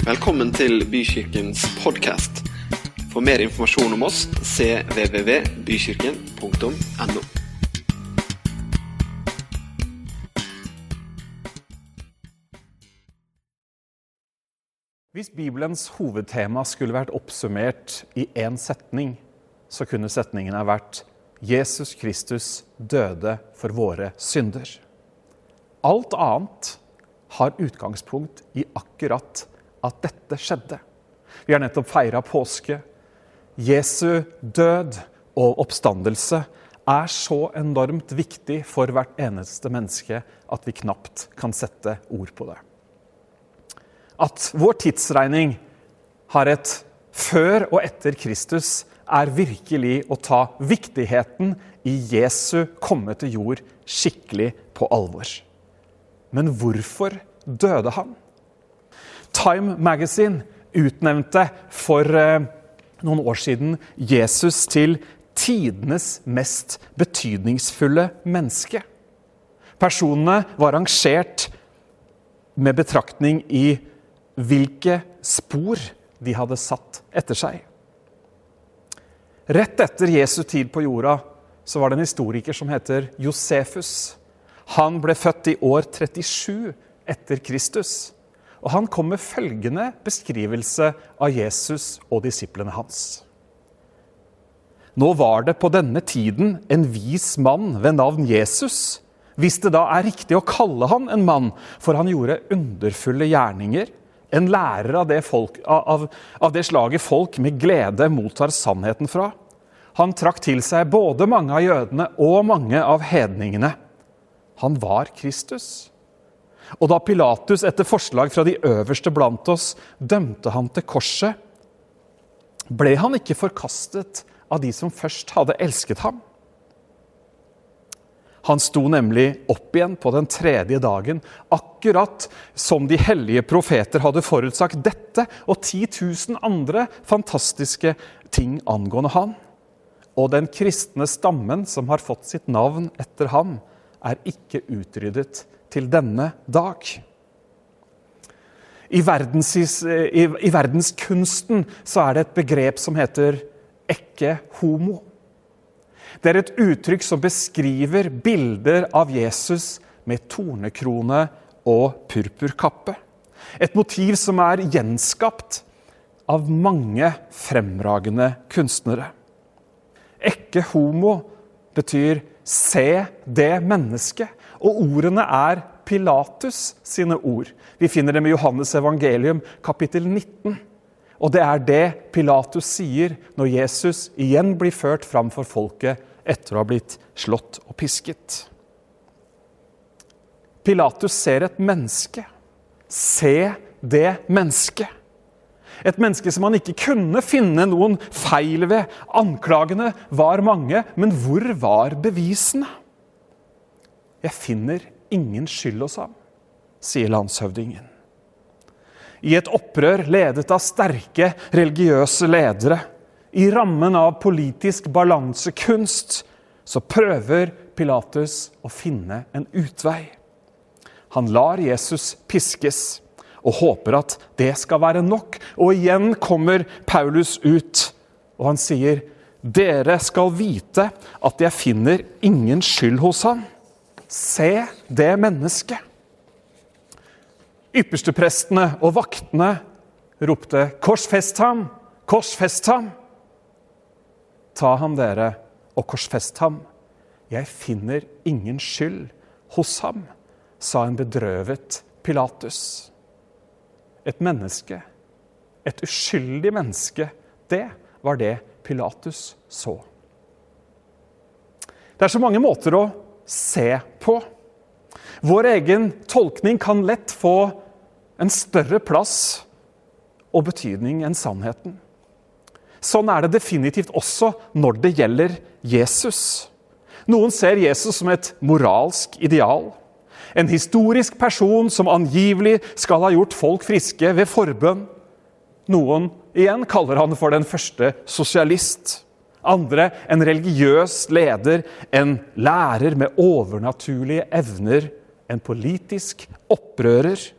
Velkommen til Bykirkens podkast. For mer informasjon om oss cvvvbykirken.no. Hvis Bibelens hovedtema skulle vært oppsummert i én setning, så kunne setningen ha vært Jesus Kristus døde for våre synder. Alt annet har utgangspunkt i akkurat at dette skjedde. Vi har nettopp feira påske. Jesu død og oppstandelse er så enormt viktig for hvert eneste menneske at vi knapt kan sette ord på det. At vår tidsregning har et før og etter Kristus, er virkelig å ta viktigheten i Jesu komme til jord skikkelig på alvor. Men hvorfor døde han? Time Magazine utnevnte for eh, noen år siden Jesus til tidenes mest betydningsfulle menneske. Personene var rangert med betraktning i hvilke spor de hadde satt etter seg. Rett etter Jesu tid på jorda så var det en historiker som heter Josefus. Han ble født i år 37 etter Kristus. Og han kom med følgende beskrivelse av Jesus og disiplene hans. Nå var det på denne tiden en vis mann ved navn Jesus, hvis det da er riktig å kalle han en mann, for han gjorde underfulle gjerninger, en lærer av det, folk, av, av det slaget folk med glede mottar sannheten fra. Han trakk til seg både mange av jødene og mange av hedningene. Han var Kristus. Og da Pilatus etter forslag fra de øverste blant oss dømte ham til korset, ble han ikke forkastet av de som først hadde elsket ham. Han sto nemlig opp igjen på den tredje dagen, akkurat som de hellige profeter hadde forutsagt dette og 10 000 andre fantastiske ting angående han. Og den kristne stammen som har fått sitt navn etter ham, er ikke utryddet til denne dag. I, verdens, i, I, verdenskunsten så er det et begrep som heter 'ekke homo. Det er et uttrykk som beskriver bilder av Jesus med tornekrone og purpurkappe. Et motiv som er gjenskapt av mange fremragende kunstnere. Ekke homo betyr 'se det mennesket'. Og ordene er Pilatus sine ord. Vi finner dem i Johannes evangelium kapittel 19. Og det er det Pilatus sier når Jesus igjen blir ført fram for folket etter å ha blitt slått og pisket. Pilatus ser et menneske. Se det mennesket. Et menneske som han ikke kunne finne noen feil ved. Anklagene var mange, men hvor var bevisene? 'Jeg finner ingen skyld hos ham', sier landshøvdingen. I et opprør ledet av sterke religiøse ledere, i rammen av politisk balansekunst, så prøver Pilatus å finne en utvei. Han lar Jesus piskes og håper at det skal være nok. Og igjen kommer Paulus ut, og han sier, 'Dere skal vite at jeg finner ingen skyld hos ham.' Se det mennesket. Yppersteprestene og vaktene ropte 'Korsfest ham! Korsfest ham!' Ta ham, dere, og korsfest ham. Jeg finner ingen skyld hos ham, sa en bedrøvet Pilatus. Et menneske, et uskyldig menneske, det var det Pilatus så. Det er så mange måter å se på. Vår egen tolkning kan lett få en større plass og betydning enn sannheten. Sånn er det definitivt også når det gjelder Jesus. Noen ser Jesus som et moralsk ideal. En historisk person som angivelig skal ha gjort folk friske ved forbønn. Noen igjen kaller han for den første sosialist. Andre en religiøs leder, en lærer med overnaturlige evner, en politisk opprører.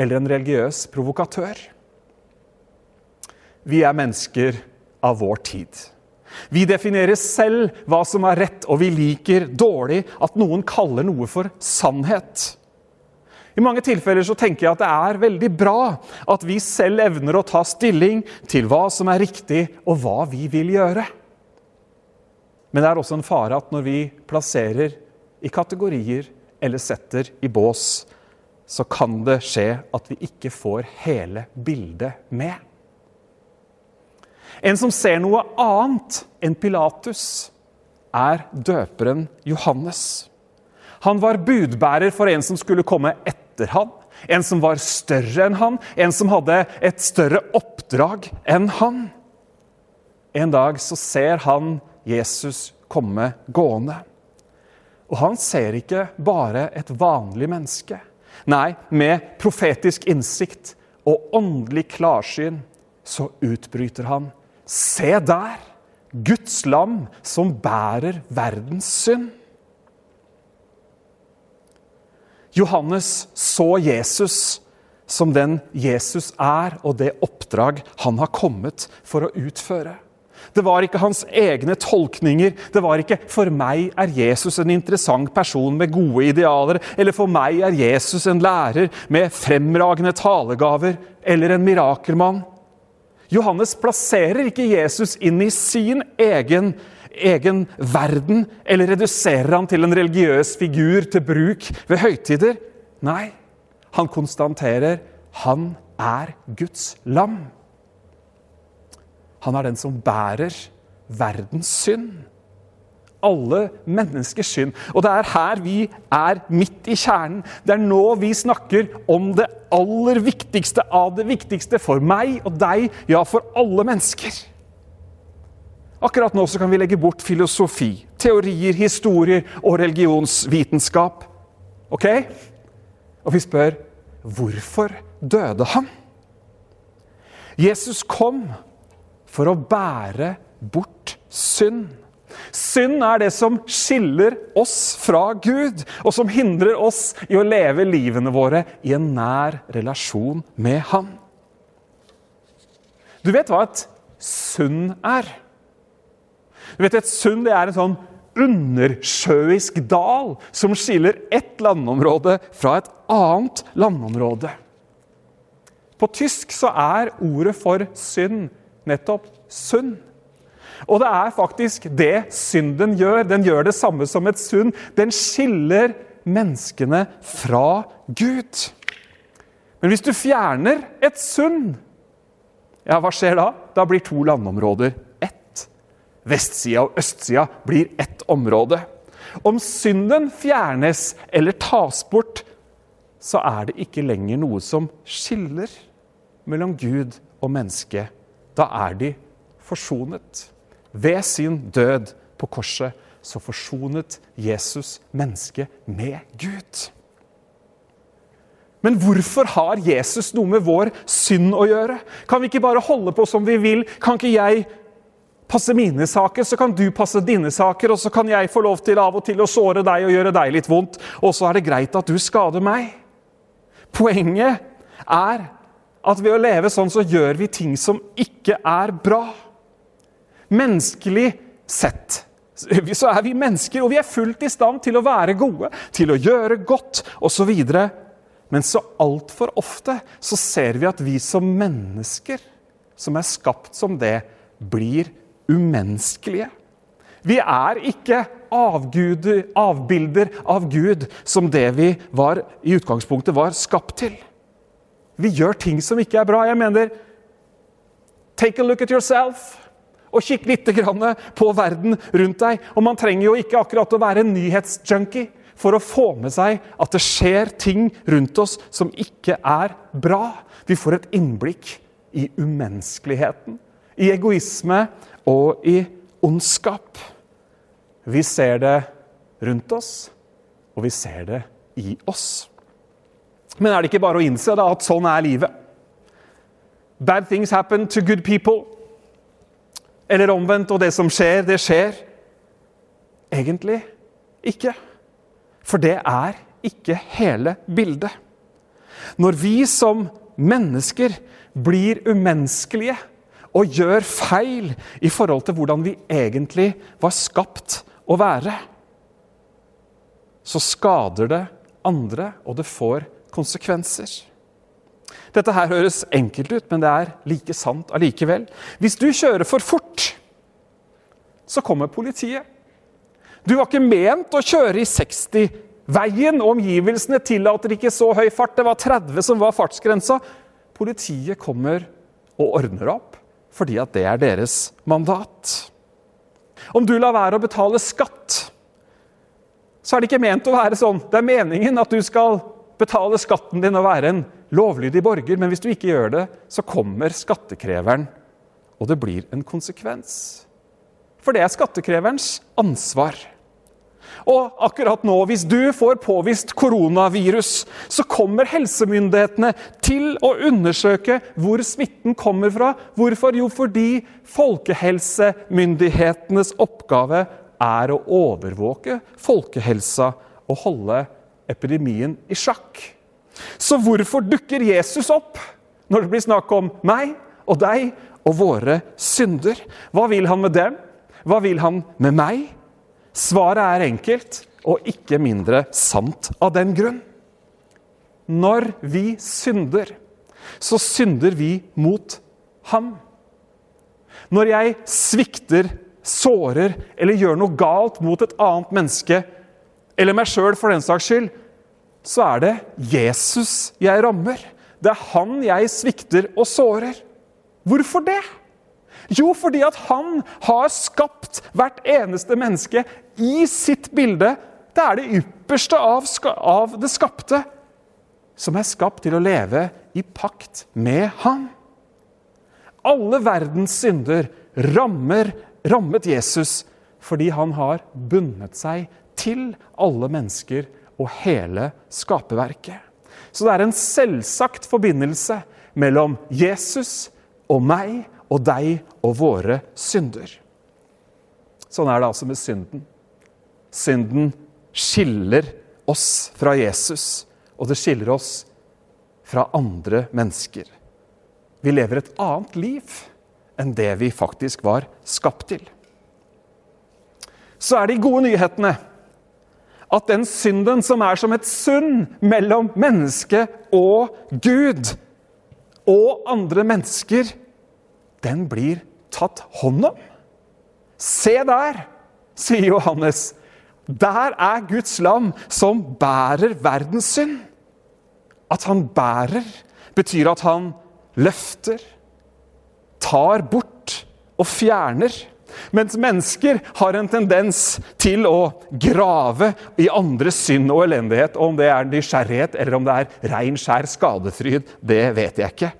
eller en religiøs provokatør. Vi er mennesker av vår tid. Vi definerer selv hva som er rett, og vi liker dårlig at noen kaller noe for sannhet. I mange tilfeller så tenker jeg at det er veldig bra at vi selv evner å ta stilling til hva som er riktig, og hva vi vil gjøre. Men det er også en fare at når vi plasserer i kategorier eller setter i bås, så kan det skje at vi ikke får hele bildet med. En som ser noe annet enn Pilatus, er døperen Johannes. Han var budbærer for en som skulle komme etter han, en som var større enn han, en som hadde et større oppdrag enn han. En dag så ser han Jesus komme gående. Og han ser ikke bare et vanlig menneske. Nei, med profetisk innsikt og åndelig klarsyn så utbryter han Se der! Guds lam som bærer verdens synd. Johannes så Jesus som den Jesus er, og det oppdrag han har kommet for å utføre. Det var ikke hans egne tolkninger. Det var ikke 'for meg er Jesus en interessant person med gode idealer', eller 'for meg er Jesus en lærer med fremragende talegaver', eller en mirakelmann. Johannes plasserer ikke Jesus inn i sin egen, egen verden, eller reduserer han til en religiøs figur til bruk ved høytider. Nei, han konstaterer han er Guds lam. Han er den som bærer verdens synd. Alle menneskers synd. Og det er her vi er midt i kjernen. Det er nå vi snakker om det aller viktigste av det viktigste for meg og deg, ja, for alle mennesker. Akkurat nå kan vi legge bort filosofi, teorier, historier og religionsvitenskap. Ok? Og vi spør hvorfor døde han? Jesus kom for å bære bort synd. Synd er det som skiller oss fra Gud, og som hindrer oss i å leve livene våre i en nær relasjon med Han. Du vet hva et synd er? Du vet Et sund det er en sånn undersjøisk dal som skiller ett landområde fra et annet landområde. På tysk så er ordet for synd nettopp synd. Og det er faktisk det synden gjør. Den gjør det samme som et synd. Den skiller menneskene fra Gud. Men hvis du fjerner et synd, ja, hva skjer da? Da blir to landområder. Vestsida og østsida blir ett område. Om synden fjernes eller tas bort, så er det ikke lenger noe som skiller mellom Gud og menneske da er de forsonet. Ved sin død på korset så forsonet Jesus mennesket med Gud. Men hvorfor har Jesus noe med vår synd å gjøre? Kan vi ikke bare holde på som vi vil? Kan ikke jeg passe mine saker, så kan du passe dine saker, og så kan jeg få lov til av og til å såre deg og gjøre deg litt vondt, og så er det greit at du skader meg? Poenget er at ved å leve sånn så gjør vi ting som ikke er bra. Menneskelig sett så er vi mennesker, og vi er fullt i stand til å være gode, til å gjøre godt osv. Men så altfor ofte så ser vi at vi som mennesker, som er skapt som det, blir umenneskelige. Vi er ikke avguder, avbilder av Gud som det vi var, i utgangspunktet var skapt til. Vi gjør ting som ikke er bra. Jeg mener Take a look at yourself. Og kikk litt på verden rundt deg. Og man trenger jo ikke akkurat å være en nyhetsjunkie for å få med seg at det skjer ting rundt oss som ikke er bra. Vi får et innblikk i umenneskeligheten, i egoisme og i ondskap. Vi ser det rundt oss, og vi ser det i oss. Men er det ikke bare å innse da, at sånn er livet? Bad things happen to good people. Eller omvendt, og det som skjer, det skjer. Egentlig ikke. For det er ikke hele bildet. Når vi som mennesker blir umenneskelige og gjør feil i forhold til hvordan vi egentlig var skapt å være, så skader det andre, og det får konsekvenser. Dette her høres enkelt ut, men det er like sant allikevel. Hvis du kjører for fort, så kommer politiet. Du var ikke ment å kjøre i 60. Veien og omgivelsene tillater ikke så høy fart. Det var 30 som var fartsgrensa. Politiet kommer og ordner opp fordi at det er deres mandat. Om du lar være å betale skatt, så er det ikke ment å være sånn. Det er meningen at du skal betale skatten din og være en lovlydig borger, men hvis du ikke gjør det, så kommer skattekreveren, og det blir en konsekvens. For det er skattekreverens ansvar. Og akkurat nå, hvis du får påvist koronavirus, så kommer helsemyndighetene til å undersøke hvor smitten kommer fra. Hvorfor? Jo, fordi folkehelsemyndighetenes oppgave er å overvåke folkehelsa og holde epidemien i sjakk. Så hvorfor dukker Jesus opp når det blir snakk om meg og deg og våre synder? Hva vil han med dem? Hva vil han med meg? Svaret er enkelt og ikke mindre sant av den grunn. Når vi synder, så synder vi mot ham. Når jeg svikter, sårer eller gjør noe galt mot et annet menneske, eller meg sjøl for den saks skyld, så er det Jesus jeg rammer. Det er han jeg svikter og sårer. Hvorfor det? Jo, fordi at han har skapt hvert eneste menneske i sitt bilde. Det er det ypperste av, av det skapte som er skapt til å leve i pakt med han. Alle verdens synder rammer, rammet Jesus fordi han har bundet seg til alle mennesker og hele skaperverket. Så det er en selvsagt forbindelse mellom Jesus og meg og deg og våre synder. Sånn er det altså med synden. Synden skiller oss fra Jesus, og det skiller oss fra andre mennesker. Vi lever et annet liv enn det vi faktisk var skapt til. Så er de gode nyhetene at den synden som er som et sund mellom menneske og Gud og andre mennesker, den blir tatt hånd om. Se der, sier Johannes. Der er Guds lam som bærer verdens synd. At han bærer, betyr at han løfter, tar bort og fjerner. Mens mennesker har en tendens til å grave i andres synd og elendighet. Om det er nysgjerrighet eller om det er rein, skjær skadefryd, det vet jeg ikke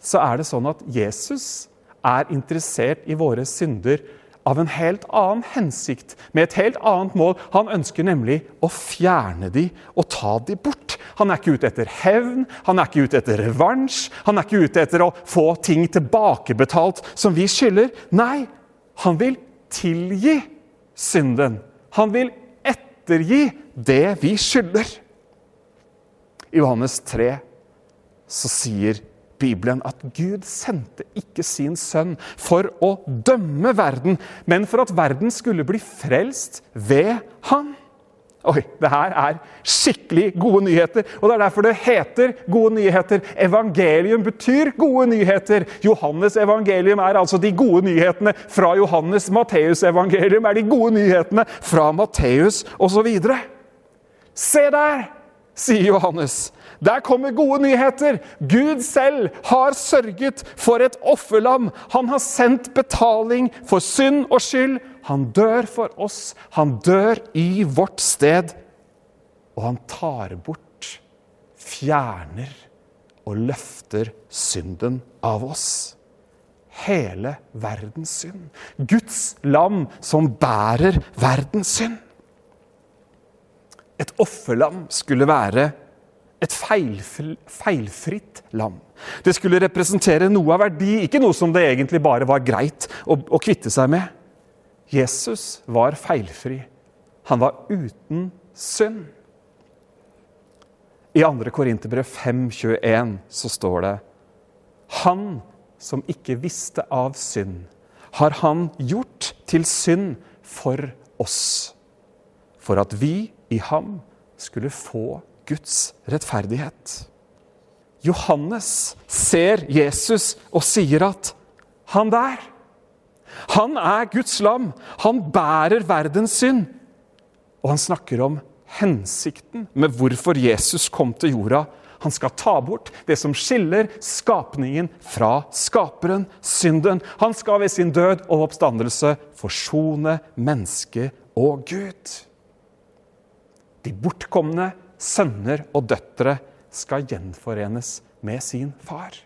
så er det sånn at Jesus er interessert i våre synder av en helt annen hensikt, med et helt annet mål. Han ønsker nemlig å fjerne de og ta de bort. Han er ikke ute etter hevn, han er ikke ute etter revansj, han er ikke ute etter å få ting tilbakebetalt som vi skylder. Nei, han vil tilgi synden. Han vil ettergi det vi skylder. I Johannes 3 så sier Bibelen at Gud sendte ikke sin sønn for å dømme verden, men for at verden skulle bli frelst ved han. Oi, det her er skikkelig gode nyheter, og det er derfor det heter gode nyheter. Evangelium betyr gode nyheter. Johannes evangelium er altså de gode nyhetene fra Johannes. Matteus evangelium er de gode nyhetene fra Matteus osv. Se der, sier Johannes. Der kommer gode nyheter. Gud selv har sørget for et offerlam. Han har sendt betaling for synd og skyld. Han dør for oss. Han dør i vårt sted. Og han tar bort, fjerner og løfter synden av oss. Hele verdens synd. Guds lam som bærer verdens synd. Et offerlam skulle være et feilfritt lam. Det skulle representere noe av verdi, ikke noe som det egentlig bare var greit å, å kvitte seg med. Jesus var feilfri. Han var uten synd. I 2. Korinterbrev 5,21 så står det Han som ikke visste av synd, har han gjort til synd for oss, for at vi i ham skulle få Guds rettferdighet. Johannes ser Jesus og sier at han der, han er Guds lam. Han bærer verdens synd. Og han snakker om hensikten med hvorfor Jesus kom til jorda. Han skal ta bort det som skiller skapningen fra skaperen, synden. Han skal ved sin død og oppstandelse forsone mennesket og Gud. De bortkomne sønner og døtre skal gjenforenes med sin far.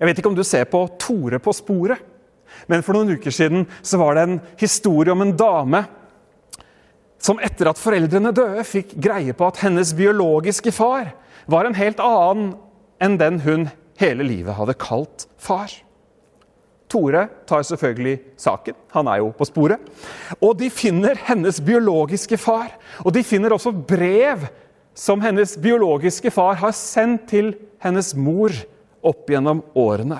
Jeg vet ikke om du ser på Tore på sporet, men for noen uker siden så var det en historie om en dame som etter at foreldrene døde, fikk greie på at hennes biologiske far var en helt annen enn den hun hele livet hadde kalt far. Tore tar selvfølgelig saken, han er jo på sporet. Og de finner hennes biologiske far. Og de finner også brev som hennes biologiske far har sendt til hennes mor opp gjennom årene.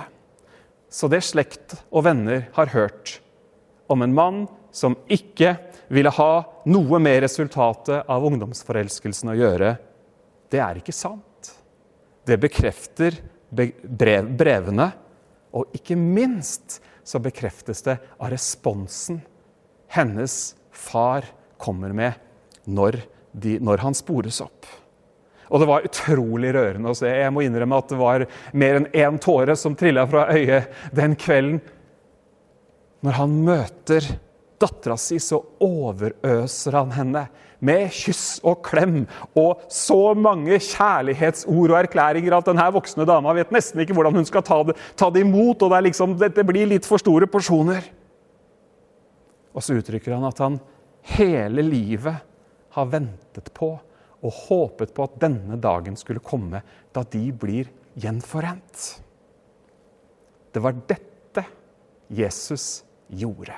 Så det slekt og venner har hørt om en mann som ikke ville ha noe med resultatet av ungdomsforelskelsen å gjøre, det er ikke sant. Det bekrefter brev, brevene, og ikke minst så bekreftes det av responsen hennes far kommer med når, de, når han spores opp. Og det var utrolig rørende å se. Jeg må innrømme at det var mer enn én tåre som trilla fra øyet den kvelden. Når han møter dattera si, så overøser han henne med kyss og klem og så mange kjærlighetsord og erklæringer at denne voksne dama vet nesten ikke hvordan hun skal ta det, ta det imot. og det liksom, Dette blir litt for store porsjoner. Og så uttrykker han at han hele livet har ventet på og håpet på at denne dagen skulle komme, da de blir gjenforent. Det var dette Jesus gjorde.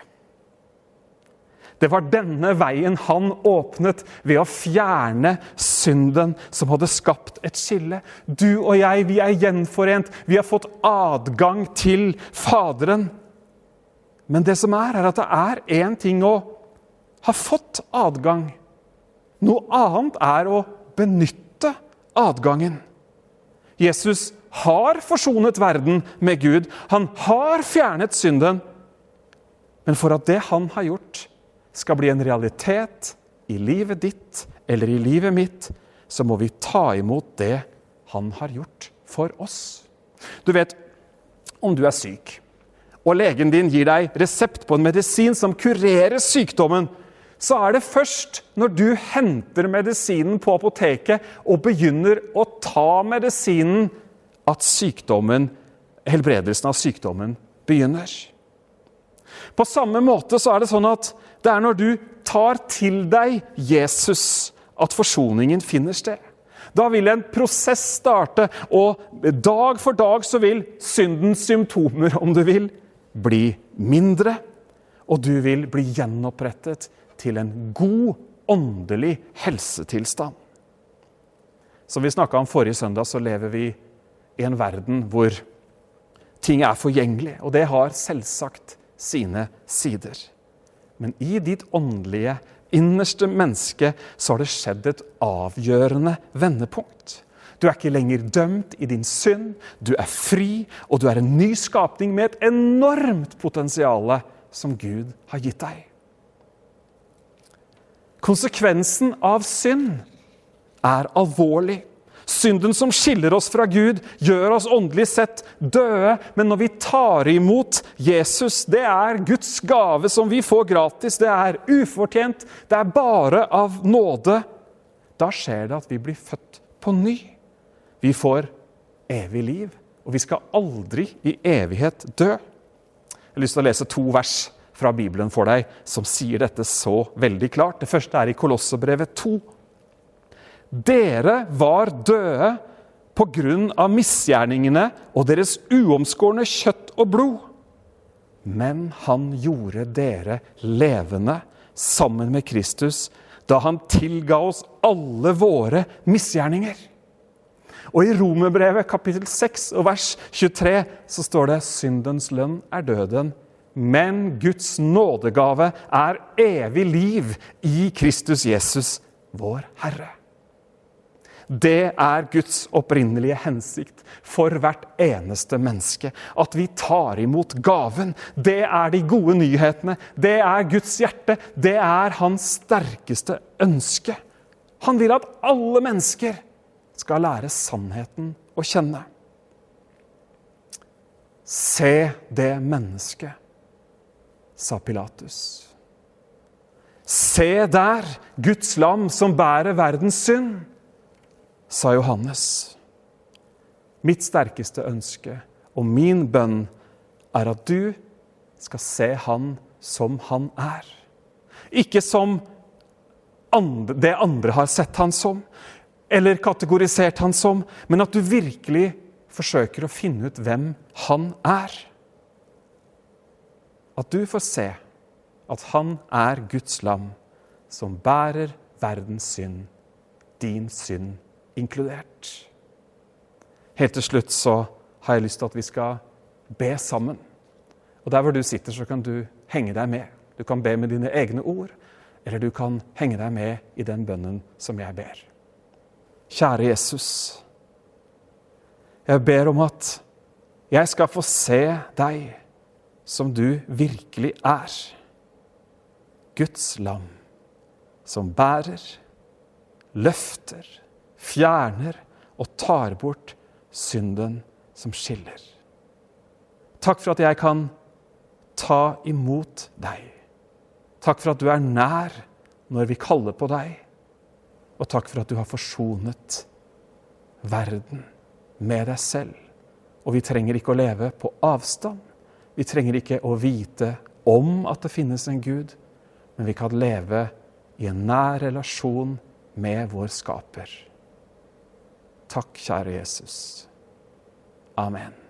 Det var denne veien han åpnet ved å fjerne synden som hadde skapt et skille. Du og jeg, vi er gjenforent. Vi har fått adgang til Faderen. Men det som er, er at det er én ting å ha fått adgang. Noe annet er å benytte adgangen. Jesus har forsonet verden med Gud. Han har fjernet synden. Men for at det han har gjort, skal bli en realitet i livet ditt eller i livet mitt, så må vi ta imot det han har gjort for oss. Du vet, om du er syk, og legen din gir deg resept på en medisin som kurerer sykdommen, så er det først når du henter medisinen på apoteket og begynner å ta medisinen, at sykdommen, helbredelsen av sykdommen begynner. På samme måte så er det sånn at det er når du tar til deg Jesus, at forsoningen finner sted. Da vil en prosess starte, og dag for dag så vil syndens symptomer, om du vil, bli mindre. Og du vil bli gjenopprettet til en god åndelig helsetilstand. Som vi snakka om forrige søndag, så lever vi i en verden hvor ting er forgjengelig. Og det har selvsagt sine sider. Men i ditt åndelige, innerste menneske så har det skjedd et avgjørende vendepunkt. Du er ikke lenger dømt i din synd, du er fri, og du er en ny skapning med et enormt potensial som Gud har gitt deg. Konsekvensen av synd er alvorlig. Synden som skiller oss fra Gud, gjør oss åndelig sett døde. Men når vi tar imot Jesus, det er Guds gave som vi får gratis. Det er ufortjent. Det er bare av nåde. Da skjer det at vi blir født på ny. Vi får evig liv, og vi skal aldri i evighet dø. Jeg har lyst til å lese to vers fra Bibelen for deg som sier dette så veldig klart. Det første er i Kolosserbrevet 2. Dere var døde på grunn av misgjerningene og deres uomskårne kjøtt og blod. Men han gjorde dere levende sammen med Kristus da han tilga oss alle våre misgjerninger. Og i Romerbrevet kapittel 6 og vers 23 så står det syndens lønn er døden, men Guds nådegave er evig liv i Kristus Jesus, vår Herre. Det er Guds opprinnelige hensikt for hvert eneste menneske. At vi tar imot gaven. Det er de gode nyhetene. Det er Guds hjerte. Det er hans sterkeste ønske. Han vil at alle mennesker skal lære sannheten å kjenne. Se det mennesket, sa Pilatus. Se der, Guds lam som bærer verdens synd sa Johannes. Mitt sterkeste ønske og min bønn er at du skal se han som han er. Ikke som andre, det andre har sett han som, eller kategorisert han som, men at du virkelig forsøker å finne ut hvem han er. At du får se at han er Guds lam som bærer verdens synd, din synd inkludert. Helt til slutt så har jeg lyst til at vi skal be sammen. Og Der hvor du sitter, så kan du henge deg med. Du kan be med dine egne ord, eller du kan henge deg med i den bønnen som jeg ber. Kjære Jesus. Jeg ber om at jeg skal få se deg som du virkelig er. Guds lam som bærer, løfter, fjerner og tar bort synden som skiller. Takk for at jeg kan ta imot deg. Takk for at du er nær når vi kaller på deg. Og takk for at du har forsonet verden med deg selv. Og vi trenger ikke å leve på avstand. Vi trenger ikke å vite om at det finnes en Gud, men vi kan leve i en nær relasjon med vår skaper. Takk, kjære Jesus. Amen.